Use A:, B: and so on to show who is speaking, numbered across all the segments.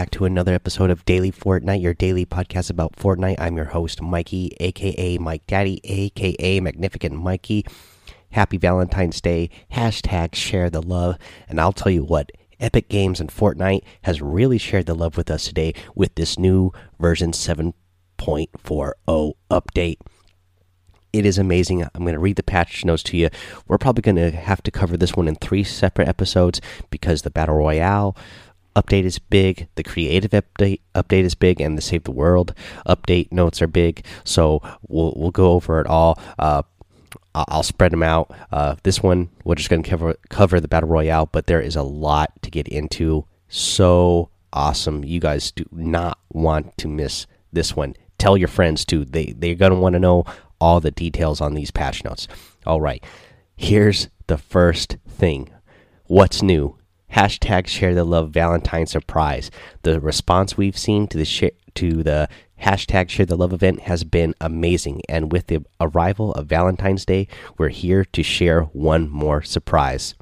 A: Back to another episode of Daily Fortnite, your daily podcast about Fortnite. I'm your host, Mikey, aka Mike Daddy, aka Magnificent Mikey. Happy Valentine's Day. Hashtag share the love. And I'll tell you what, Epic Games and Fortnite has really shared the love with us today with this new version 7.40 update. It is amazing. I'm going to read the patch notes to you. We're probably going to have to cover this one in three separate episodes because the Battle Royale update is big, the creative update update is big, and the Save the World update notes are big. So we'll we'll go over it all. Uh, I'll spread them out. Uh, this one we're just going to cover cover the battle royale, but there is a lot to get into. So awesome! You guys do not want to miss this one. Tell your friends too. They they're going to want to know all the details on these patch notes. All right, here's the first thing. What's new? Hashtag share the love Valentine surprise. The response we've seen to the to the hashtag share the love event has been amazing. And with the arrival of Valentine's Day, we're here to share one more surprise.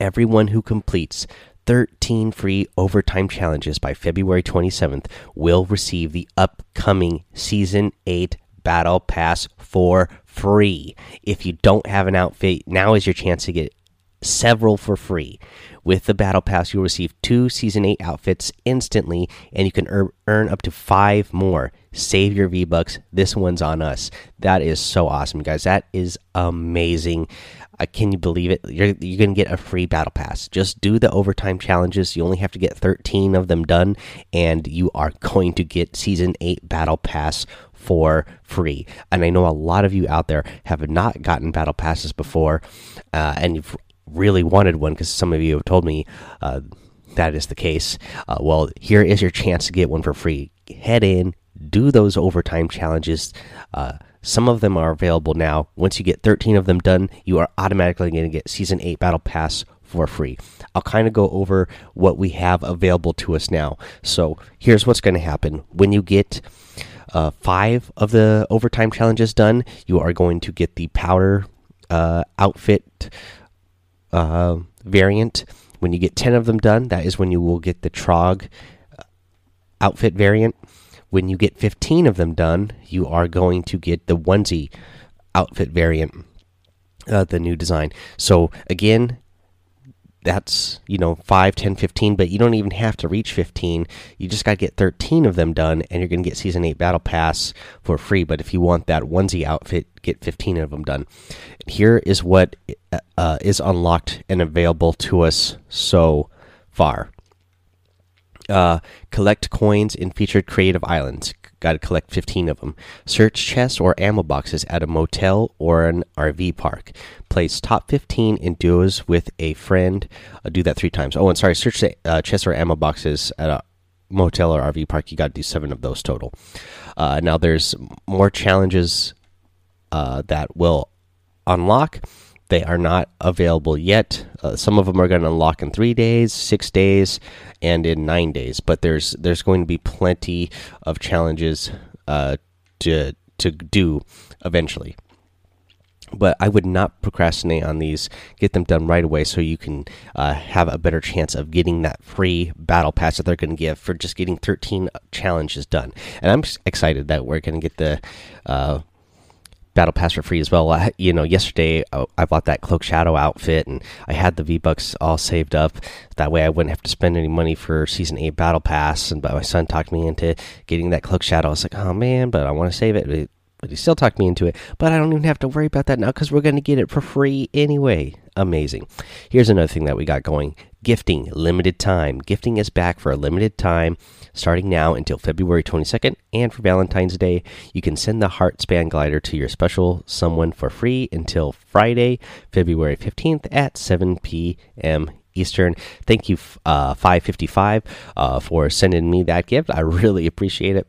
A: Everyone who completes 13 free overtime challenges by February 27th will receive the upcoming Season 8 Battle Pass for free. If you don't have an outfit, now is your chance to get several for free. With the Battle Pass, you'll receive two Season 8 outfits instantly, and you can earn up to five more. Save your V Bucks. This one's on us. That is so awesome, guys. That is amazing. Uh, can you believe it? You're, you're going to get a free Battle Pass. Just do the overtime challenges. You only have to get 13 of them done, and you are going to get Season 8 Battle Pass for free. And I know a lot of you out there have not gotten battle passes before, uh, and you've really wanted one because some of you have told me uh, that is the case. Uh, well, here is your chance to get one for free. Head in, do those overtime challenges. Uh, some of them are available now. Once you get 13 of them done, you are automatically going to get Season 8 Battle Pass for free. I'll kind of go over what we have available to us now. So here's what's going to happen when you get. Uh, five of the overtime challenges done, you are going to get the powder uh, outfit uh, variant. When you get 10 of them done, that is when you will get the Trog uh, outfit variant. When you get 15 of them done, you are going to get the onesie outfit variant, uh, the new design. So, again, that's you know 5 10 15 but you don't even have to reach 15 you just got to get 13 of them done and you're going to get season 8 battle pass for free. But if you want that onesie outfit get 15 of them done. Here is what uh, is unlocked and available to us so far. Uh, collect coins in featured creative islands Got to collect 15 of them. Search chests or ammo boxes at a motel or an RV park. Place top 15 in duos with a friend. Uh, do that three times. Oh, and sorry, search the uh, chests or ammo boxes at a motel or RV park. You got to do seven of those total. Uh, now, there's more challenges uh, that will unlock. They are not available yet. Uh, some of them are going to unlock in three days, six days, and in nine days. But there's there's going to be plenty of challenges uh, to to do eventually. But I would not procrastinate on these. Get them done right away so you can uh, have a better chance of getting that free battle pass that they're going to give for just getting 13 challenges done. And I'm excited that we're going to get the uh, battle pass for free as well. I, you know, yesterday I bought that cloak shadow outfit and I had the V bucks all saved up. That way I wouldn't have to spend any money for season eight battle pass. And but my son talked me into getting that cloak shadow. I was like, oh man, but I want to save it. But he still talked me into it. But I don't even have to worry about that now because we're going to get it for free anyway. Amazing. Here's another thing that we got going gifting, limited time. Gifting is back for a limited time starting now until February 22nd. And for Valentine's Day, you can send the Heart Span Glider to your special someone for free until Friday, February 15th at 7 p.m. Eastern. Thank you, uh, 555, uh, for sending me that gift. I really appreciate it.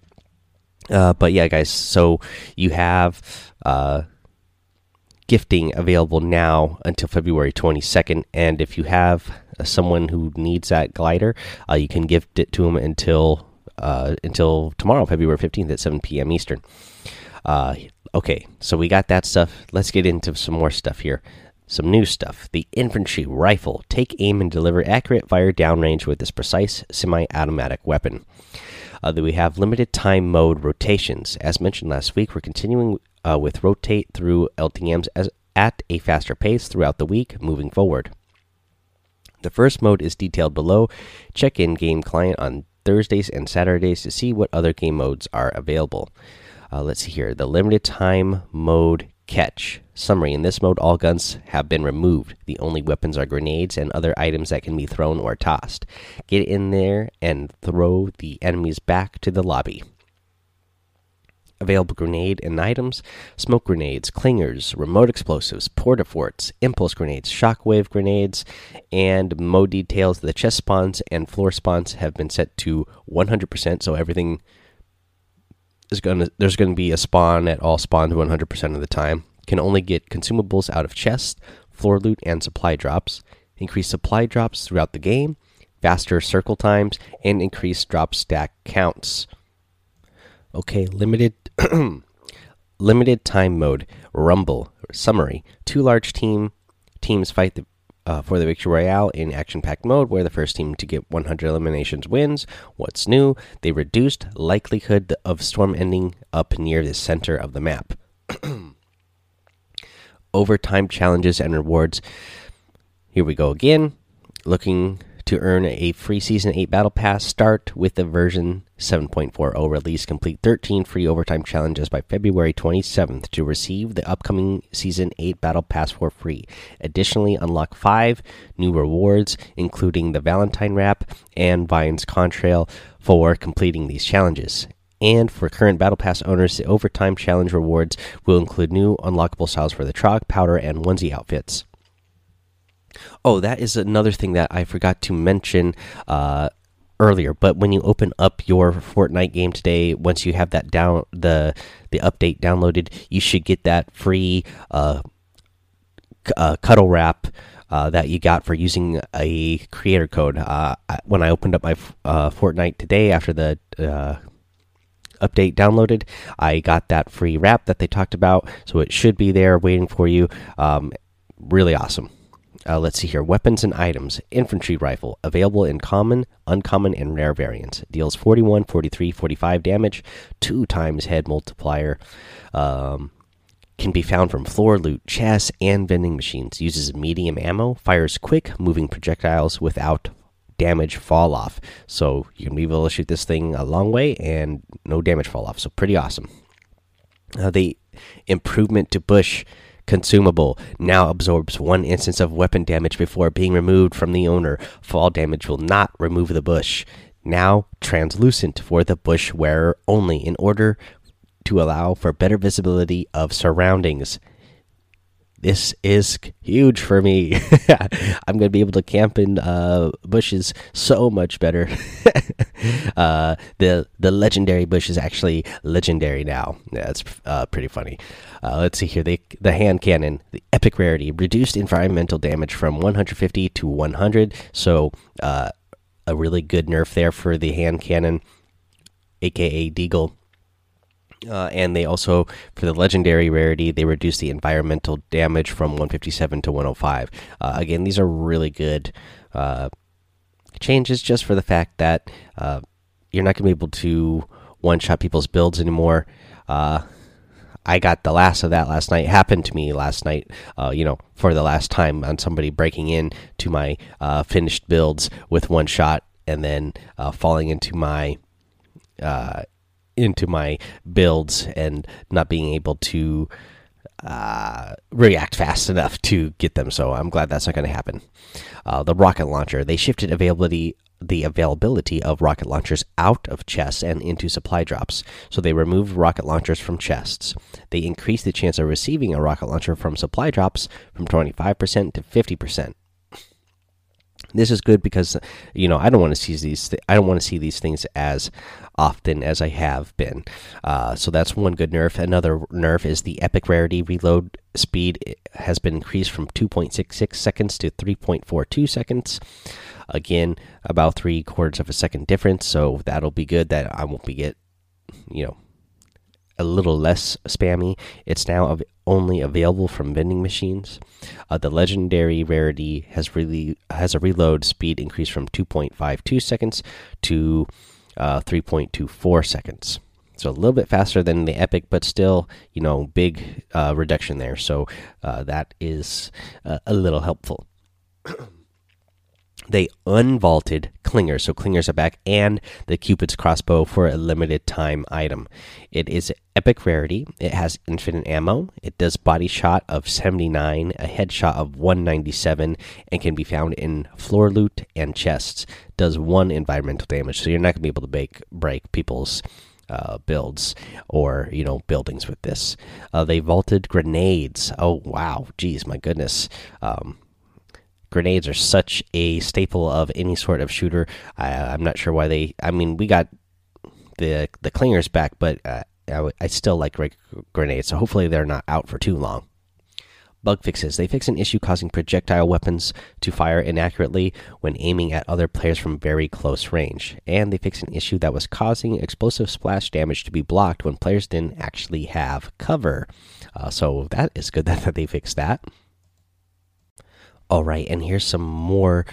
A: Uh, but yeah, guys, so you have uh, gifting available now until February 22nd. And if you have someone who needs that glider, uh, you can gift it to them until uh, until tomorrow, February fifteenth at seven p.m. Eastern. Uh, okay, so we got that stuff. Let's get into some more stuff here. some new stuff. The infantry rifle. Take aim and deliver accurate fire downrange with this precise semi automatic weapon. Uh, we have limited time mode rotations. As mentioned last week, we're continuing uh, with rotate through LTMs as, at a faster pace throughout the week moving forward. The first mode is detailed below. Check in game client on Thursdays and Saturdays to see what other game modes are available. Uh, let's see here. The limited time mode catch. Summary In this mode, all guns have been removed. The only weapons are grenades and other items that can be thrown or tossed. Get in there and throw the enemies back to the lobby. Available grenade and items smoke grenades, clingers, remote explosives, porta forts, impulse grenades, shockwave grenades, and mode details. The chest spawns and floor spawns have been set to 100%, so everything is going to, there's going to be a spawn at all spawns 100% of the time. Can only get consumables out of chests, floor loot, and supply drops. Increase supply drops throughout the game, faster circle times, and increase drop stack counts. Okay, limited limited time mode. Rumble summary: Two large team teams fight the, uh, for the victory royale in action-packed mode, where the first team to get 100 eliminations wins. What's new? They reduced likelihood of storm ending up near the center of the map. Overtime challenges and rewards. Here we go again. Looking to earn a free Season 8 Battle Pass, start with the version 7.40 release. Complete 13 free overtime challenges by February 27th to receive the upcoming Season 8 Battle Pass for free. Additionally, unlock five new rewards, including the Valentine Wrap and Vine's Contrail for completing these challenges. And for current Battle Pass owners, the Overtime Challenge rewards will include new unlockable styles for the Trog, Powder, and Onesie outfits. Oh, that is another thing that I forgot to mention uh, earlier. But when you open up your Fortnite game today, once you have that down the the update downloaded, you should get that free uh, uh, cuddle wrap. Uh, that you got for using a creator code. Uh, when I opened up my uh, Fortnite today after the update downloaded, I got that free wrap that they talked about. So it should be there waiting for you. Um, really awesome. Uh, let's see here. Weapons and items. Infantry rifle. Available in common, uncommon, and rare variants. Deals 41, 43, 45 damage. Two times head multiplier. Um, can be found from floor loot, chests, and vending machines. Uses medium ammo. Fires quick, moving projectiles without damage fall off. So you can be able to shoot this thing a long way and no damage fall off. So pretty awesome. Uh, the improvement to bush consumable now absorbs one instance of weapon damage before being removed from the owner. Fall damage will not remove the bush. Now translucent for the bush wearer only in order to allow for better visibility of surroundings. This is huge for me. I'm going to be able to camp in uh, bushes so much better. uh, the the legendary bush is actually legendary now. That's uh, pretty funny. Uh, let's see here. The the hand cannon, the epic rarity, reduced environmental damage from 150 to 100. So uh, a really good nerf there for the hand cannon, aka Deagle. Uh, and they also, for the legendary rarity, they reduce the environmental damage from 157 to 105. Uh, again, these are really good uh, changes just for the fact that uh, you're not going to be able to one shot people's builds anymore. Uh, I got the last of that last night. It happened to me last night, uh, you know, for the last time on somebody breaking in to my finished builds with one shot and then falling into my into my builds and not being able to uh, react fast enough to get them. So I'm glad that's not going to happen. Uh, the rocket launcher they shifted availability the availability of rocket launchers out of chests and into supply drops. So they removed rocket launchers from chests. They increased the chance of receiving a rocket launcher from supply drops from 25% to 50%. This is good because you know I don't want to see these. Th I don't want to see these things as often as I have been. Uh, so that's one good nerf. Another nerf is the epic rarity reload speed has been increased from 2.66 seconds to 3.42 seconds. Again, about three quarters of a second difference. So that'll be good. That I won't be get you know a little less spammy. It's now only available from vending machines. Uh, the legendary rarity has really has a reload speed increase from 2.52 seconds to uh, 3.24 seconds. So a little bit faster than the epic, but still, you know, big uh, reduction there. So uh, that is uh, a little helpful. they unvaulted Clinger, so Clingers are back, and the Cupid's crossbow for a limited time item. It is epic rarity. It has infinite ammo. It does body shot of 79, a headshot of 197, and can be found in floor loot and chests. Does one environmental damage, so you're not gonna be able to break break people's uh, builds or you know buildings with this. Uh, they vaulted grenades. Oh wow, geez, my goodness. Um, grenades are such a staple of any sort of shooter. I, am not sure why they. I mean, we got the the clingers back, but uh, I, I, still like grenades. So hopefully they're not out for too long. Bug fixes. They fix an issue causing projectile weapons to fire inaccurately when aiming at other players from very close range. And they fix an issue that was causing explosive splash damage to be blocked when players didn't actually have cover. Uh, so that is good that they fixed that. All right, and here's some more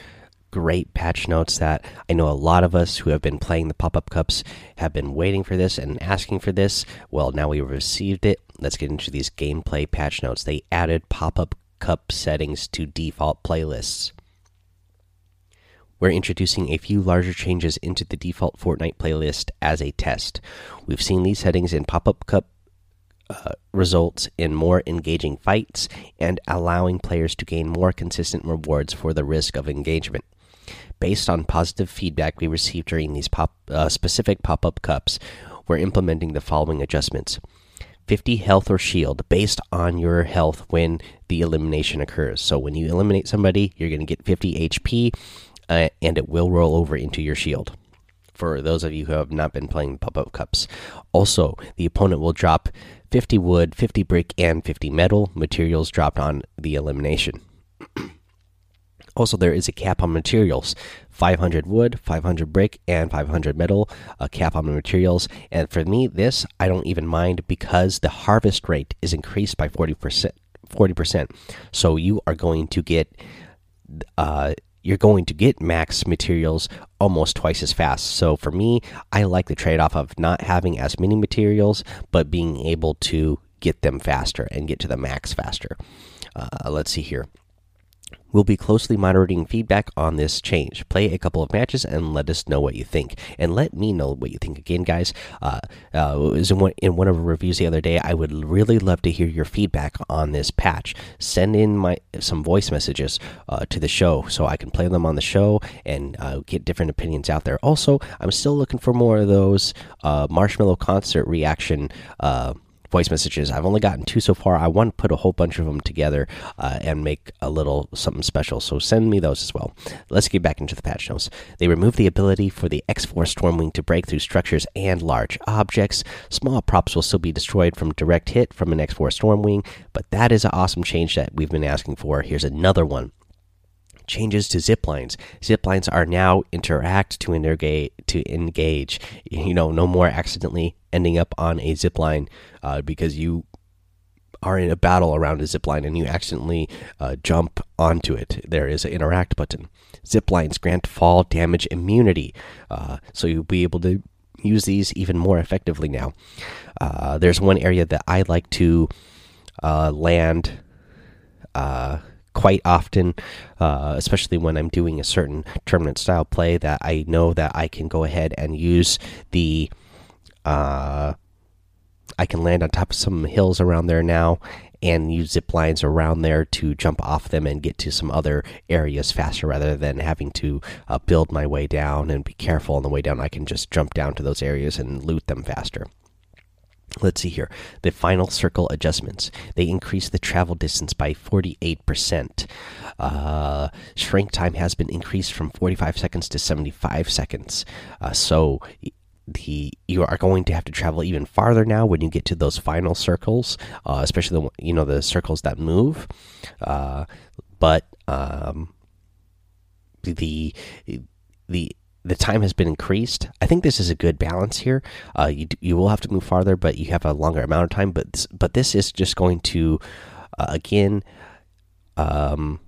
A: great patch notes that I know a lot of us who have been playing the pop up cups have been waiting for this and asking for this. Well, now we received it. Let's get into these gameplay patch notes. They added pop up cup settings to default playlists. We're introducing a few larger changes into the default Fortnite playlist as a test. We've seen these settings in pop up cup uh, results in more engaging fights and allowing players to gain more consistent rewards for the risk of engagement. Based on positive feedback we received during these pop, uh, specific pop up cups, we're implementing the following adjustments 50 health or shield based on your health when the elimination occurs. So, when you eliminate somebody, you're going to get 50 HP uh, and it will roll over into your shield. For those of you who have not been playing pop up cups, also, the opponent will drop 50 wood, 50 brick, and 50 metal materials dropped on the elimination. Also, there is a cap on materials 500 wood, 500 brick, and 500 metal. A cap on the materials. And for me, this I don't even mind because the harvest rate is increased by 40%. 40%. So you are going to get. Uh, you're going to get max materials almost twice as fast. So for me, I like the trade off of not having as many materials, but being able to get them faster and get to the max faster. Uh, let's see here. We'll be closely monitoring feedback on this change. Play a couple of matches and let us know what you think. And let me know what you think again, guys. Uh, uh, was in one, in one of the reviews the other day. I would really love to hear your feedback on this patch. Send in my some voice messages uh, to the show so I can play them on the show and uh, get different opinions out there. Also, I'm still looking for more of those uh, Marshmello concert reaction uh, voice messages. I've only gotten two so far. I want to put a whole bunch of them together uh, and make a little something special. So send me those as well. Let's get back into the patch notes. They remove the ability for the X4 Stormwing to break through structures and large objects. Small props will still be destroyed from direct hit from an X4 Stormwing, but that is an awesome change that we've been asking for. Here's another one changes to zip lines. Zip lines are now interact to engage. To engage, you know, no more accidentally ending up on a zip line uh, because you are in a battle around a zip line and you accidentally uh, jump onto it. There is an interact button. Zip lines grant fall damage immunity, uh, so you'll be able to use these even more effectively now. Uh, there's one area that I like to uh, land uh, quite often, uh, especially when I'm doing a certain tournament style play that I know that I can go ahead and use the. Uh, I can land on top of some hills around there now and use zip lines around there to jump off them and get to some other areas faster rather than having to uh, build my way down and be careful on the way down. I can just jump down to those areas and loot them faster. Let's see here. The final circle adjustments. They increase the travel distance by 48%. Uh, shrink time has been increased from 45 seconds to 75 seconds. Uh, so the you are going to have to travel even farther now when you get to those final circles, uh, especially the you know the circles that move. Uh, but um, the the the time has been increased. I think this is a good balance here. Uh, you you will have to move farther, but you have a longer amount of time. But this, but this is just going to uh, again, um,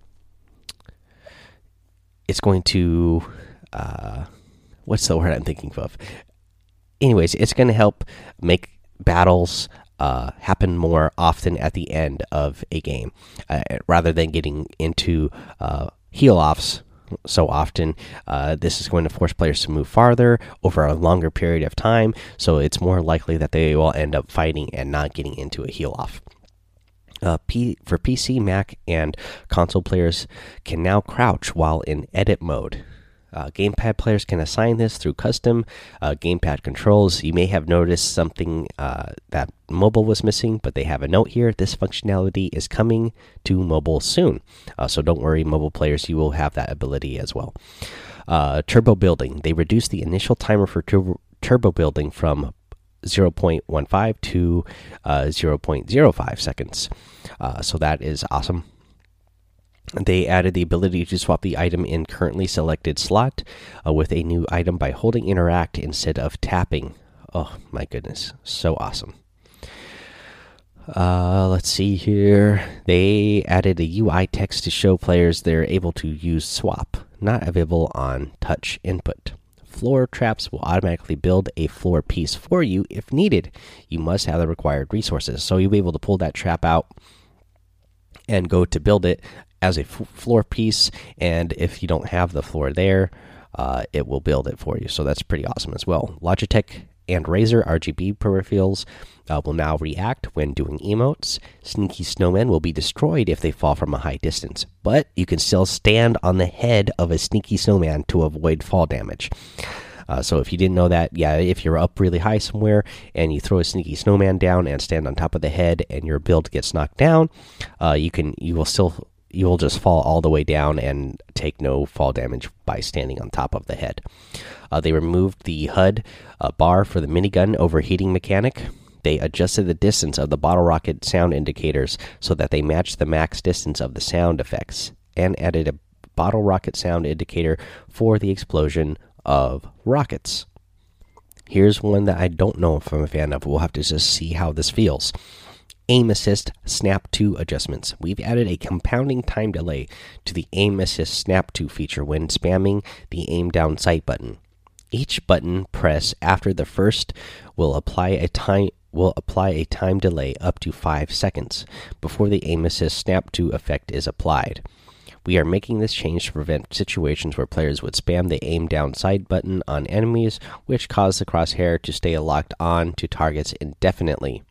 A: it's going to uh, what's the word I'm thinking of? Anyways, it's going to help make battles uh, happen more often at the end of a game, uh, rather than getting into uh, heal offs so often. Uh, this is going to force players to move farther over a longer period of time, so it's more likely that they will end up fighting and not getting into a heal off. Uh, P for PC, Mac, and console players can now crouch while in edit mode. Uh, gamepad players can assign this through custom uh, gamepad controls. You may have noticed something uh, that mobile was missing, but they have a note here. This functionality is coming to mobile soon. Uh, so don't worry, mobile players, you will have that ability as well. Uh, turbo building. They reduce the initial timer for turbo, turbo building from 0.15 to uh, 0.05 seconds. so that is awesome. They added the ability to swap the item in currently selected slot uh, with a new item by holding interact instead of tapping. Oh my goodness, so awesome. Uh, let's see here. They added a UI text to show players they're able to use swap, not available on touch input. Floor traps will automatically build a floor piece for you if needed. You must have the required resources. So you'll be able to pull that trap out and go to build it as a floor piece. And if you don't have the floor there, uh, it will build it for you. So that's pretty awesome as well. Logitech and Razer RGB peripherals uh, will now react when doing emotes. Sneaky snowmen will be destroyed if they fall from a high distance, but you can still stand on the head of a sneaky snowman to avoid fall damage. Uh, so if you didn't know that, yeah, if you're up really high somewhere and you throw a sneaky snowman down and stand on top of the head and your build gets knocked down, uh, you can you will still you will just fall all the way down and take no fall damage by standing on top of the head. Uh, they removed the HUD uh, bar for the minigun overheating mechanic. They adjusted the distance of the bottle rocket sound indicators so that they match the max distance of the sound effects, and added a bottle rocket sound indicator for the explosion of rockets. Here's one that I don't know if I'm a fan of. We'll have to just see how this feels aim assist snap to adjustments. We've added a compounding time delay to the aim assist snap to feature when spamming the aim down sight button. Each button press after the first will apply a time will apply a time delay up to 5 seconds before the aim assist snap to effect is applied. We are making this change to prevent situations where players would spam the aim down sight button on enemies, which cause the crosshair to stay locked on to targets indefinitely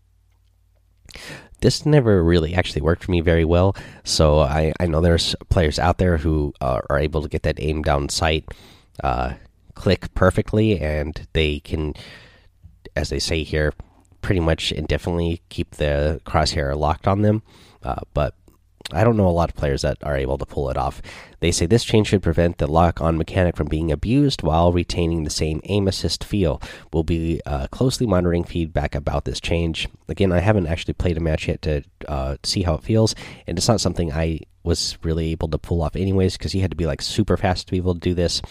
A: this never really actually worked for me very well. So I, I know there's players out there who uh, are able to get that aim down sight uh, click perfectly, and they can, as they say here, pretty much indefinitely keep the crosshair locked on them. Uh, but I don't know a lot of players that are able to pull it off. They say this change should prevent the lock on mechanic from being abused while retaining the same aim assist feel. We'll be uh, closely monitoring feedback about this change. Again, I haven't actually played a match yet to uh, see how it feels, and it's not something I was really able to pull off anyways because you had to be like super fast to be able to do this.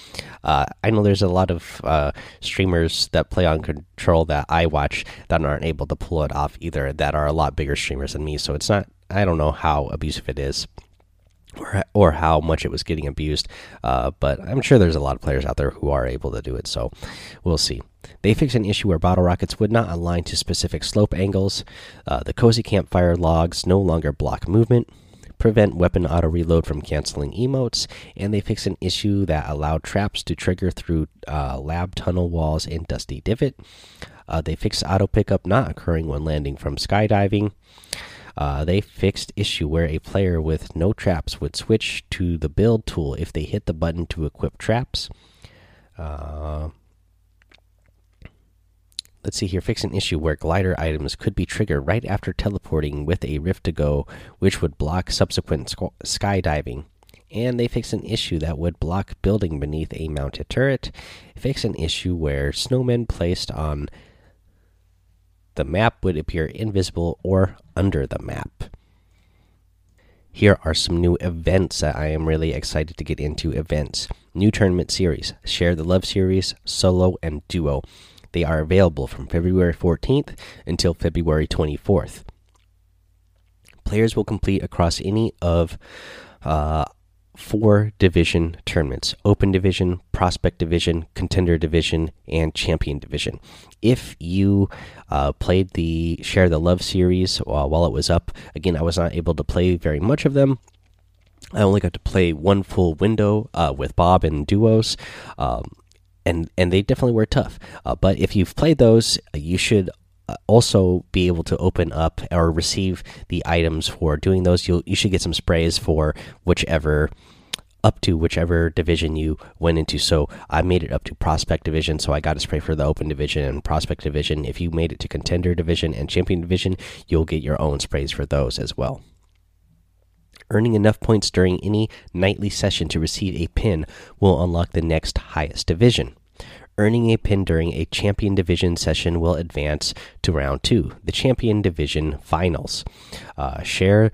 A: Uh, I know there's a lot of uh, streamers that play on control that I watch that aren't able to pull it off either. That are a lot bigger streamers than me, so it's not I don't know how abusive it is. Or, or how much it was getting abused, uh, but I'm sure there's a lot of players out there who are able to do it. So we'll see. They fixed an issue where bottle rockets would not align to specific slope angles. Uh, the cozy campfire logs no longer block movement prevent weapon auto reload from canceling emotes, and they fixed an issue that allowed traps to trigger through uh, lab tunnel walls in Dusty Divot. Uh, they fixed auto pickup not occurring when landing from skydiving. Uh, they fixed issue where a player with no traps would switch to the build tool if they hit the button to equip traps. Uh, let's see here. Fix an issue where glider items could be triggered right after teleporting with a rift to go, which would block subsequent skydiving. And they fix an issue that would block building beneath a mounted turret. Fix an issue where snowmen placed on the map would appear invisible or under the map. Here are some new events that I am really excited to get into. Events New tournament series Share the Love series, solo, and duo. They are available from February 14th until February 24th. Players will complete across any of uh, four division tournaments Open Division, Prospect Division, Contender Division, and Champion Division. If you uh, played the Share the Love series uh, while it was up, again, I was not able to play very much of them. I only got to play one full window uh, with Bob and duos. Um, and, and they definitely were tough. Uh, but if you've played those, you should uh, also be able to open up or receive the items for doing those. You you should get some sprays for whichever up to whichever division you went into. So I made it up to prospect division, so I got a spray for the open division and prospect division. If you made it to contender division and champion division, you'll get your own sprays for those as well. Earning enough points during any nightly session to receive a pin will unlock the next highest division. Earning a pin during a Champion Division session will advance to round two, the Champion Division Finals. Uh, share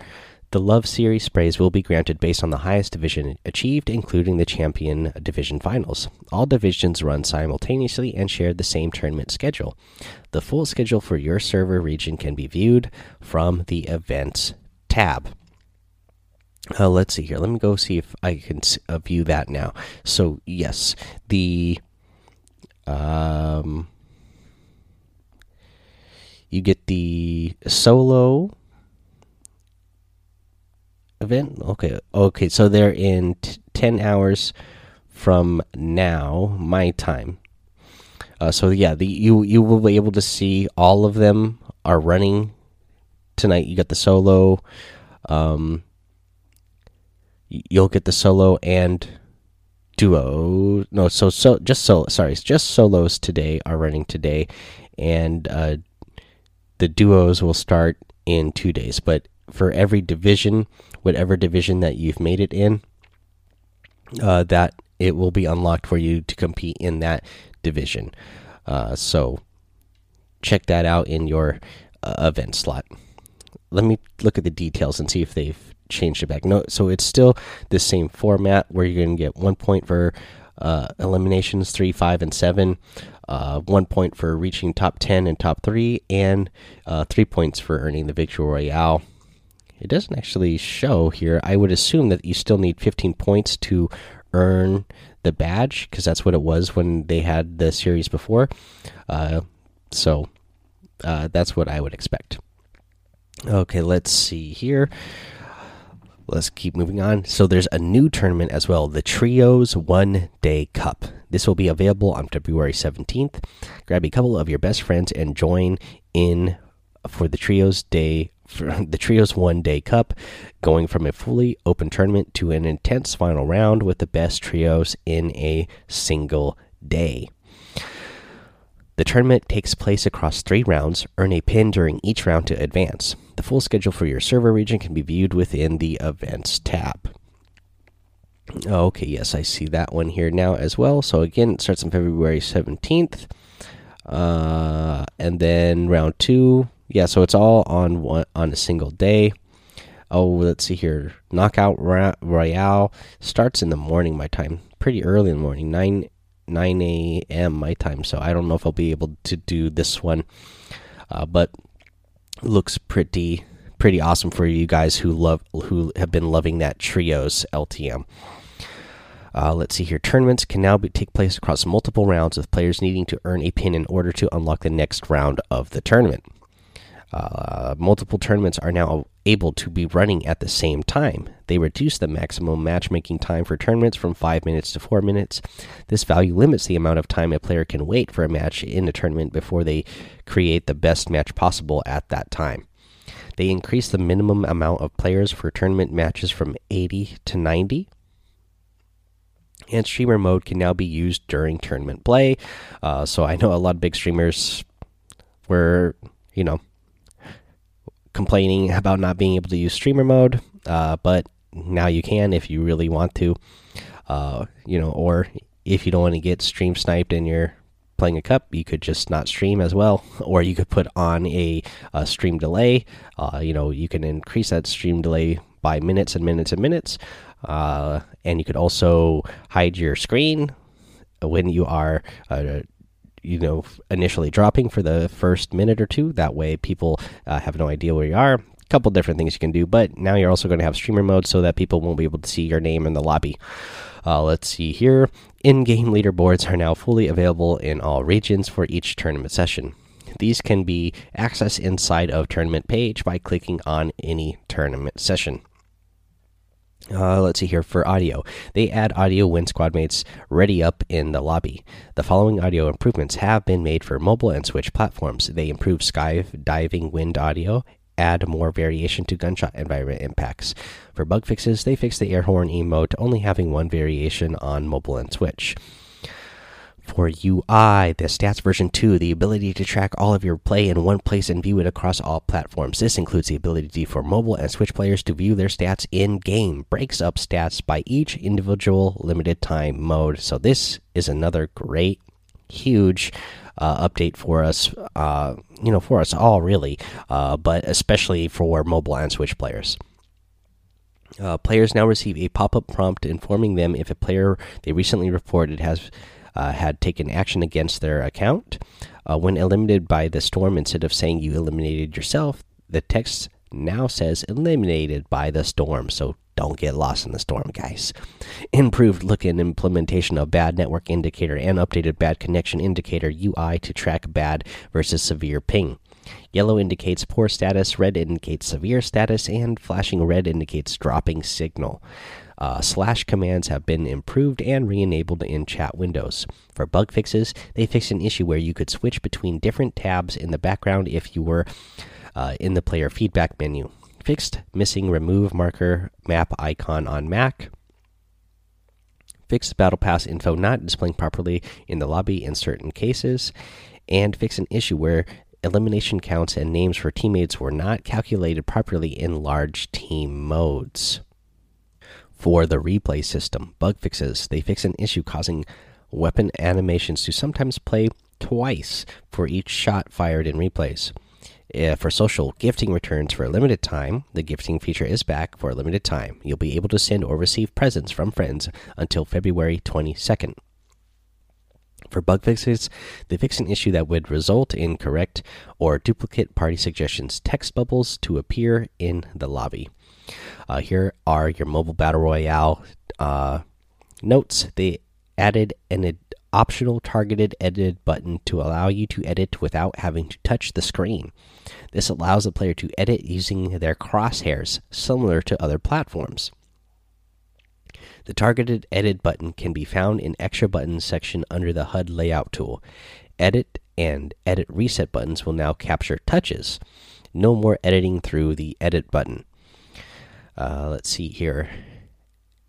A: the Love Series sprays will be granted based on the highest division achieved, including the Champion Division Finals. All divisions run simultaneously and share the same tournament schedule. The full schedule for your server region can be viewed from the Events tab. Uh, let's see here. Let me go see if I can uh, view that now. So, yes, the um, you get the solo event. Okay, okay. So they're in ten hours from now, my time. Uh, so yeah, the you you will be able to see all of them are running tonight. You got the solo. Um, you'll get the solo and duo. No, so so just solo. Sorry, just solos today are running today, and uh, the duos will start in two days. But for every division, whatever division that you've made it in, uh, that it will be unlocked for you to compete in that division. Uh, so check that out in your uh, event slot. Let me look at the details and see if they've changed it back. No, so it's still the same format where you're going to get one point for uh, eliminations three, five, and seven, uh, one point for reaching top ten and top three, and uh, three points for earning the victory royale. It doesn't actually show here. I would assume that you still need 15 points to earn the badge because that's what it was when they had the series before. Uh, so uh, that's what I would expect. Okay, let's see here. Let's keep moving on. So there's a new tournament as well, the Trios One Day Cup. This will be available on February 17th. Grab a couple of your best friends and join in for the Trios Day the Trios One Day Cup, going from a fully open tournament to an intense final round with the best trios in a single day. The tournament takes place across three rounds. Earn a pin during each round to advance. The full schedule for your server region can be viewed within the Events tab. Okay, yes, I see that one here now as well. So again, it starts on February 17th. Uh, and then round two. Yeah, so it's all on one on a single day. Oh, let's see here. Knockout Royale starts in the morning my time. Pretty early in the morning. 9 9 a.m. my time, so I don't know if I'll be able to do this one. Uh, but looks pretty pretty awesome for you guys who love who have been loving that trios LTM. Uh, let's see here. Tournaments can now be, take place across multiple rounds, with players needing to earn a pin in order to unlock the next round of the tournament. Uh, multiple tournaments are now able to be running at the same time. They reduce the maximum matchmaking time for tournaments from 5 minutes to 4 minutes. This value limits the amount of time a player can wait for a match in a tournament before they create the best match possible at that time. They increase the minimum amount of players for tournament matches from 80 to 90 and streamer mode can now be used during tournament play. Uh, so I know a lot of big streamers were, you know, complaining about not being able to use streamer mode, uh, but now you can if you really want to. Uh, you know, or if you don't want to get stream sniped and you're playing a cup, you could just not stream as well, or you could put on a, a stream delay. Uh, you know, you can increase that stream delay by minutes and minutes and minutes. Uh, and you could also hide your screen when you are uh, you know initially dropping for the first minute or two. That way people uh, have no idea where you are. A couple different things you can do but now you're also going to have streamer mode so that people won't be able to see your name in the lobby. Uh, let's see here. In-game leaderboards are now fully available in all regions for each tournament session. These can be accessed inside of tournament page by clicking on any tournament session uh, let's see here for audio. They add audio when squad mates ready up in the lobby. The following audio improvements have been made for mobile and Switch platforms. They improve skydiving wind audio, add more variation to gunshot environment impacts. For bug fixes, they fix the air horn emote, only having one variation on mobile and Switch for UI, the stats version 2, the ability to track all of your play in one place and view it across all platforms. This includes the ability for mobile and Switch players to view their stats in game, breaks up stats by each individual limited time mode. So, this is another great, huge uh, update for us, uh, you know, for us all, really, uh, but especially for mobile and Switch players. Uh, players now receive a pop up prompt informing them if a player they recently reported has had taken action against their account. Uh, when eliminated by the storm, instead of saying you eliminated yourself, the text now says eliminated by the storm. So don't get lost in the storm, guys. Improved look and implementation of bad network indicator and updated bad connection indicator UI to track bad versus severe ping. Yellow indicates poor status, red indicates severe status, and flashing red indicates dropping signal. Uh, slash commands have been improved and re enabled in chat windows. For bug fixes, they fixed an issue where you could switch between different tabs in the background if you were uh, in the player feedback menu. Fixed missing remove marker map icon on Mac. Fixed battle pass info not displaying properly in the lobby in certain cases. And fix an issue where elimination counts and names for teammates were not calculated properly in large team modes for the replay system. Bug fixes. They fix an issue causing weapon animations to sometimes play twice for each shot fired in replays. Uh, for social, gifting returns for a limited time. The gifting feature is back for a limited time. You'll be able to send or receive presents from friends until February 22nd. For bug fixes, they fix an issue that would result in correct or duplicate party suggestions text bubbles to appear in the lobby. Uh, here are your mobile battle royale uh, notes. They added an optional targeted edit button to allow you to edit without having to touch the screen. This allows the player to edit using their crosshairs, similar to other platforms. The targeted edit button can be found in extra buttons section under the HUD layout tool. Edit and edit reset buttons will now capture touches. No more editing through the edit button. Uh, let's see here.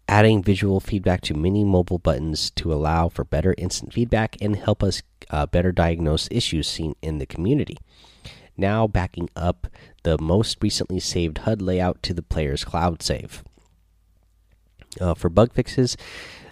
A: Adding visual feedback to many mobile buttons to allow for better instant feedback and help us uh, better diagnose issues seen in the community. Now backing up the most recently saved HUD layout to the player's cloud save. Uh, for bug fixes,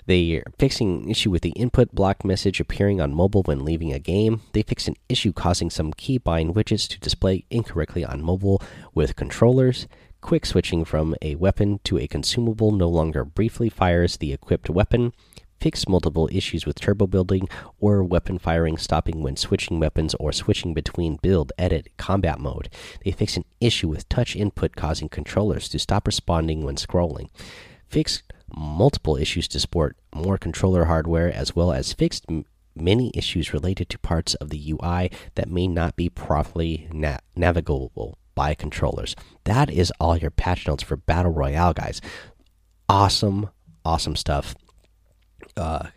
A: they fixing an issue with the input block message appearing on mobile when leaving a game. They fixed an issue causing some keybind widgets to display incorrectly on mobile with controllers. Quick switching from a weapon to a consumable no longer briefly fires the equipped weapon. Fix multiple issues with turbo building or weapon firing stopping when switching weapons or switching between build, edit, combat mode. They fix an issue with touch input causing controllers to stop responding when scrolling. Fix multiple issues to support more controller hardware as well as fixed many issues related to parts of the UI that may not be properly na navigable by controllers. That is all your patch notes for Battle Royale, guys. Awesome, awesome stuff. Uh,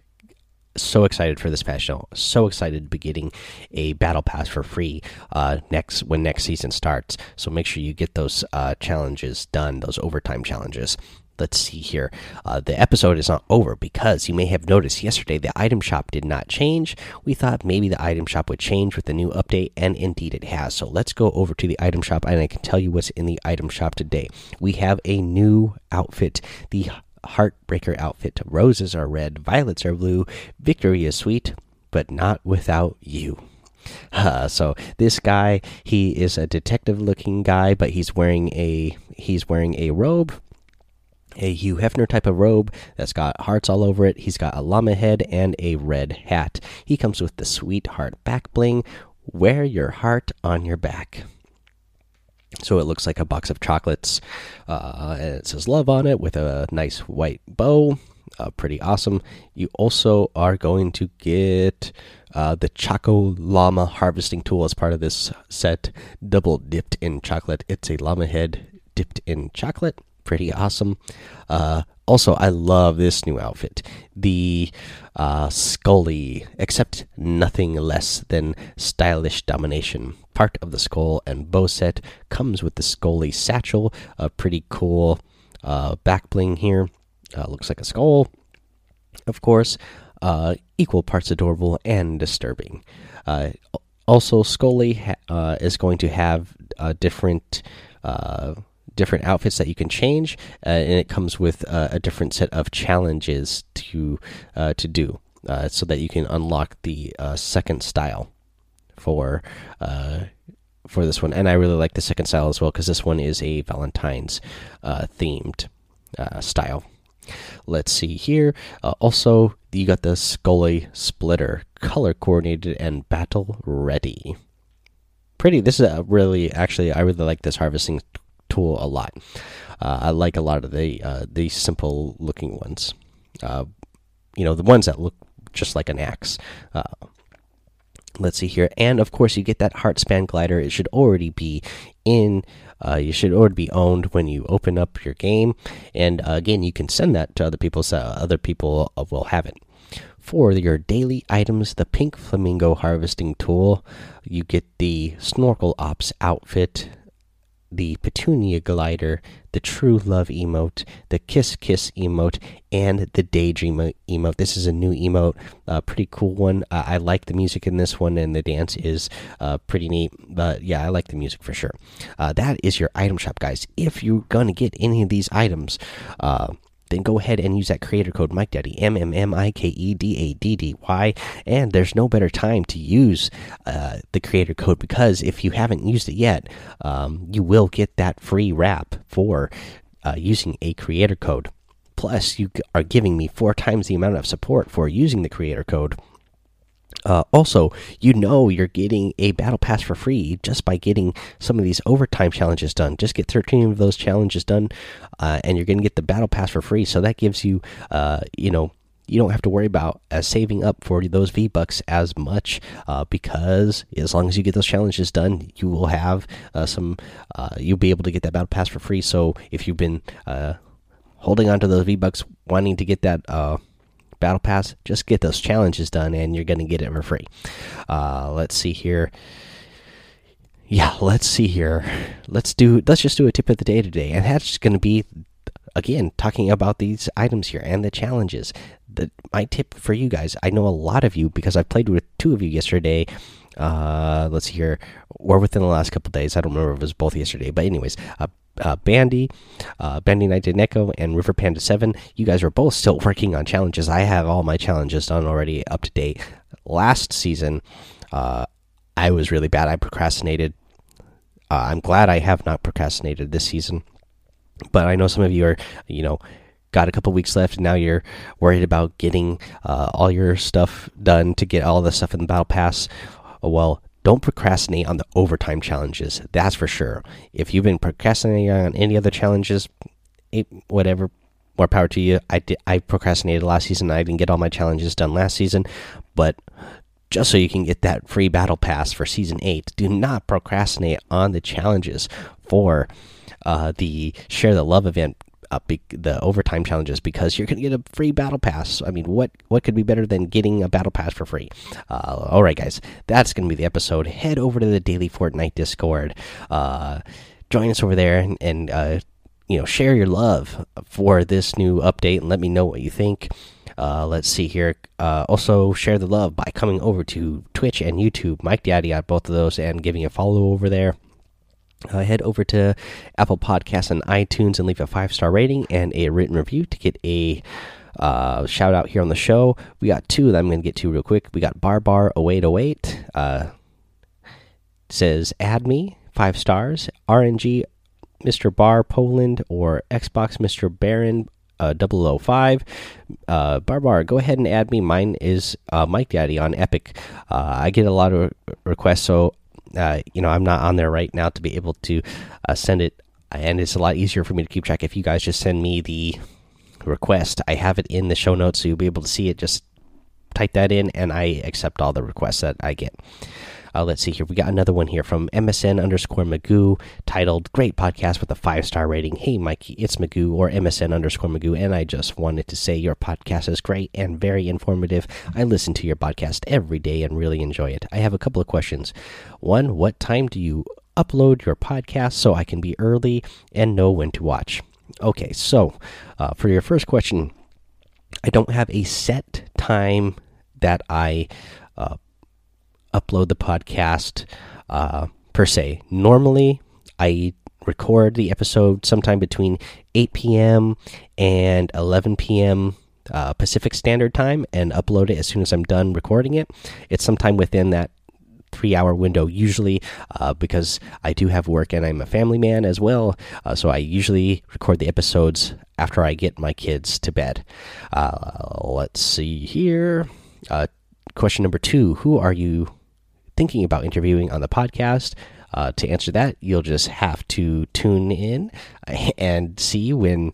A: so excited for this patch note. So excited to be getting a battle pass for free uh, next when next season starts. So make sure you get those uh, challenges done, those overtime challenges let's see here. Uh, the episode is not over because you may have noticed yesterday the item shop did not change. We thought maybe the item shop would change with the new update, and indeed it has. So let's go over to the item shop, and I can tell you what's in the item shop today. We have a new outfit, the Heartbreaker outfit. Roses are red, violets are blue, victory is sweet, but not without you. Uh, so this guy, he is a detective-looking guy, but he's wearing a he's wearing a robe a Hugh Hefner type of robe that's got hearts all over it. He's got a llama head and a red hat. He comes with the sweetheart back bling. Wear your heart on your back. So it looks like a box of chocolates, uh, and it says love on it with a nice white bow. Uh, pretty awesome. You also are going to get uh, the Choco Llama harvesting tool as part of this set, double dipped in chocolate. It's a llama head dipped in chocolate. Pretty awesome. Uh, also, I love this new outfit. The uh, Scully, except nothing less than stylish domination. Part of the skull and bow set comes with the Scully satchel, a pretty cool uh, back bling here. Uh, looks like a skull, of course. Uh, equal parts adorable and disturbing. Uh, also, Scully uh, is going to have different different outfits that you can change, uh, and it comes with uh, a different set of challenges to uh, to do, uh, so that you can unlock the uh, second style for for this one. And I really like the second style as well because this one is a Valentine's themed style. Let's see here. also, you got the Scully splitter, color coordinated and battle ready pretty this is a really actually i really like this harvesting tool a lot. Uh, I like a lot of the uh, the simple looking ones. Uh, you know, the ones that look just like an axe. Uh, let's see here, and of course, you get that Heartspan glider. It should already be in. Uh, you should already be owned when you open up your game, and uh, again, you can send that to other people so other people will have it for your daily items the pink flamingo harvesting tool you get the snorkel ops outfit the Petunia glider, the True Love emote, the Kiss Kiss emote, and the Daydream emote. This is a new emote, uh, pretty cool one. I like the music in this one, and the dance is uh, pretty neat. But yeah, I like the music for sure. Uh, that is your item shop, guys. If you're gonna get any of these items, uh, then go ahead and use that creator code Mike Daddy M M M I K E D A D D Y. And there's no better time to use uh, the creator code because if you haven't used it yet, um, you will get that free wrap for uh, using a creator code. Plus, you are giving me four times the amount of support for using the creator code uh, also, you know you're getting a battle pass for free just by getting some of these overtime challenges done. Just get 13 of those challenges done, uh, and you're going to get the battle pass for free. So that gives you, uh, you know, you don't have to worry about uh, saving up for those V bucks as much uh, because as long as you get those challenges done, you will have uh, some. you'll be able to get that battle pass for free. So if you've been holding on to those V bucks, wanting to get that battle pass just get those challenges done and you're going to get it for free. Uh, let's see here. Yeah let's see here. Let's do let's just do a tip of the day today. And that's going to be again talking about these items here and the challenges. The my tip for you guys i know a lot of you because i played with two of you yesterday. Uh, let's see here. Or within the last couple days. I don't remember if it was both yesterday but anyways uh, uh, Bandy, uh, Bandy Night Neko, and River Panda 7. You guys are both still working on challenges. I have all my challenges done already up to date. Last season, uh, I was really bad. I procrastinated. Uh, I'm glad I have not procrastinated this season. But I know some of you are, you know, got a couple weeks left and now you're worried about getting uh, all your stuff done to get all the stuff in the battle pass well don't procrastinate on the overtime challenges. That's for sure. If you've been procrastinating on any other challenges, it, whatever, more power to you. I did, I procrastinated last season. I didn't get all my challenges done last season, but just so you can get that free battle pass for season eight, do not procrastinate on the challenges for uh, the share the love event up the overtime challenges because you're going to get a free battle pass. I mean, what what could be better than getting a battle pass for free? Uh, all right, guys, that's going to be the episode. Head over to the Daily Fortnite Discord. Uh, join us over there and, and uh, you know share your love for this new update and let me know what you think. Uh, let's see here. Uh, also, share the love by coming over to Twitch and YouTube, Mike Daddy on both of those, and giving a follow over there uh, head over to Apple Podcasts and iTunes and leave a five star rating and a written review to get a uh, shout out here on the show. We got two that I'm going to get to real quick. We got Bar 0808 uh, says, Add me, five stars. RNG Mr. Bar Poland or Xbox Mr. Baron uh, 005. Uh, Barbar, go ahead and add me. Mine is uh, Mike Daddy on Epic. Uh, I get a lot of requests, so uh, you know I'm not on there right now to be able to uh, send it, and it's a lot easier for me to keep track if you guys just send me the request. I have it in the show notes, so you'll be able to see it. Just type that in, and I accept all the requests that I get. Uh, let's see here. We got another one here from MSN underscore Magoo titled Great Podcast with a five star rating. Hey, Mikey, it's Magoo or MSN underscore Magoo. And I just wanted to say your podcast is great and very informative. I listen to your podcast every day and really enjoy it. I have a couple of questions. One, what time do you upload your podcast so I can be early and know when to watch? Okay, so uh, for your first question, I don't have a set time that I uh, upload the podcast uh, per se. Normally, I record the episode sometime between 8 p.m. and 11 p.m. Uh, Pacific Standard Time and upload it as soon as I'm done recording it. It's sometime within that three hour window, usually uh, because I do have work and I'm a family man as well. Uh, so I usually record the episodes after I get my kids to bed. Uh, let's see here. Uh, question number two Who are you thinking about interviewing on the podcast. Uh, to answer that, you'll just have to tune in and see when,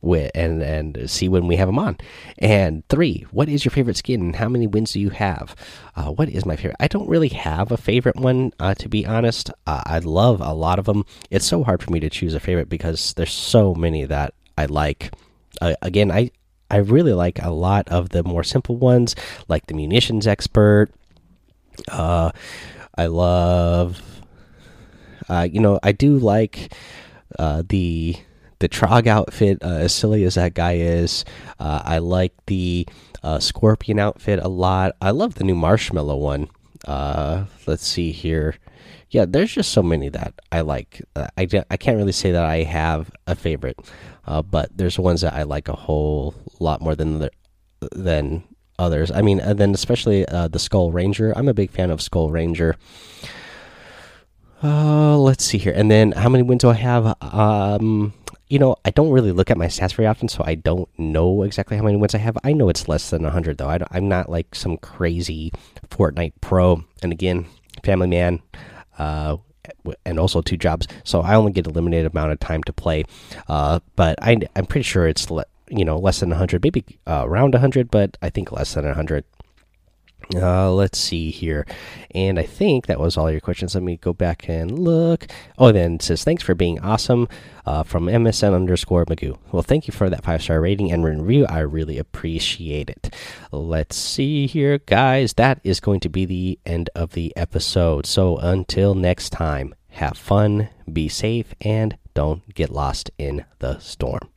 A: when and and see when we have them on. And three, what is your favorite skin and how many wins do you have? Uh, what is my favorite? I don't really have a favorite one, uh, to be honest. Uh, I love a lot of them. It's so hard for me to choose a favorite because there's so many that I like. Uh, again, I I really like a lot of the more simple ones, like the munitions expert uh, I love, uh, you know, I do like uh, the the Trog outfit. Uh, as silly as that guy is, uh, I like the uh, Scorpion outfit a lot. I love the new Marshmello one. Uh, let's see here. Yeah, there's just so many that I like. I I can't really say that I have a favorite, uh, but there's ones that I like a whole lot more than the, than others. I mean, and then especially uh, the Skull Ranger. I'm a big fan of Skull Ranger. Uh, let's see here. And then how many wins do I have? Um, you know, I don't really look at my stats very often, so I don't know exactly how many wins I have. I know it's less than 100, though. I am not like some crazy Fortnite pro. And again, family man, uh, and also two jobs, so I only get a limited amount of time to play. Uh, but I, I'm pretty sure it's you know less than 100 maybe uh, around 100 but i think less than 100 uh, let's see here. And I think that was all your questions. Let me go back and look. Oh, then it says, thanks for being awesome uh, from MSN underscore Magoo. Well, thank you for that five star rating and review. I really appreciate it. Let's see here, guys. That is going to be the end of the episode. So until next time, have fun, be safe, and don't get lost in the storm.